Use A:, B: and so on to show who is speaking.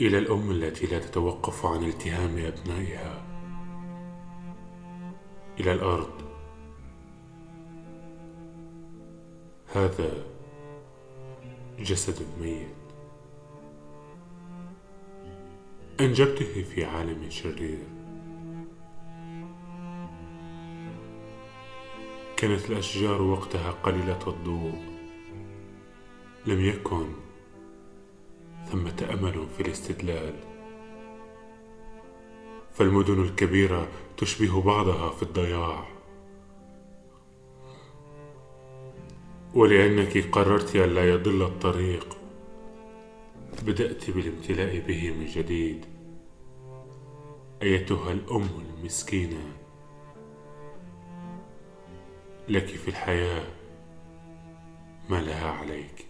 A: إلى الأم التي لا تتوقف عن التهام أبنائها. إلى الأرض. هذا جسد ميت. أنجبته في عالم شرير. كانت الأشجار وقتها قليلة الضوء. لم يكن ثمة أمل في الاستدلال. فالمدن الكبيرة تشبه بعضها في الضياع. ولأنك قررت أن لا يضل الطريق بدأت بالامتلاء به من جديد. أيتها الأم المسكينة؟ لك في الحياة ما لها عليك.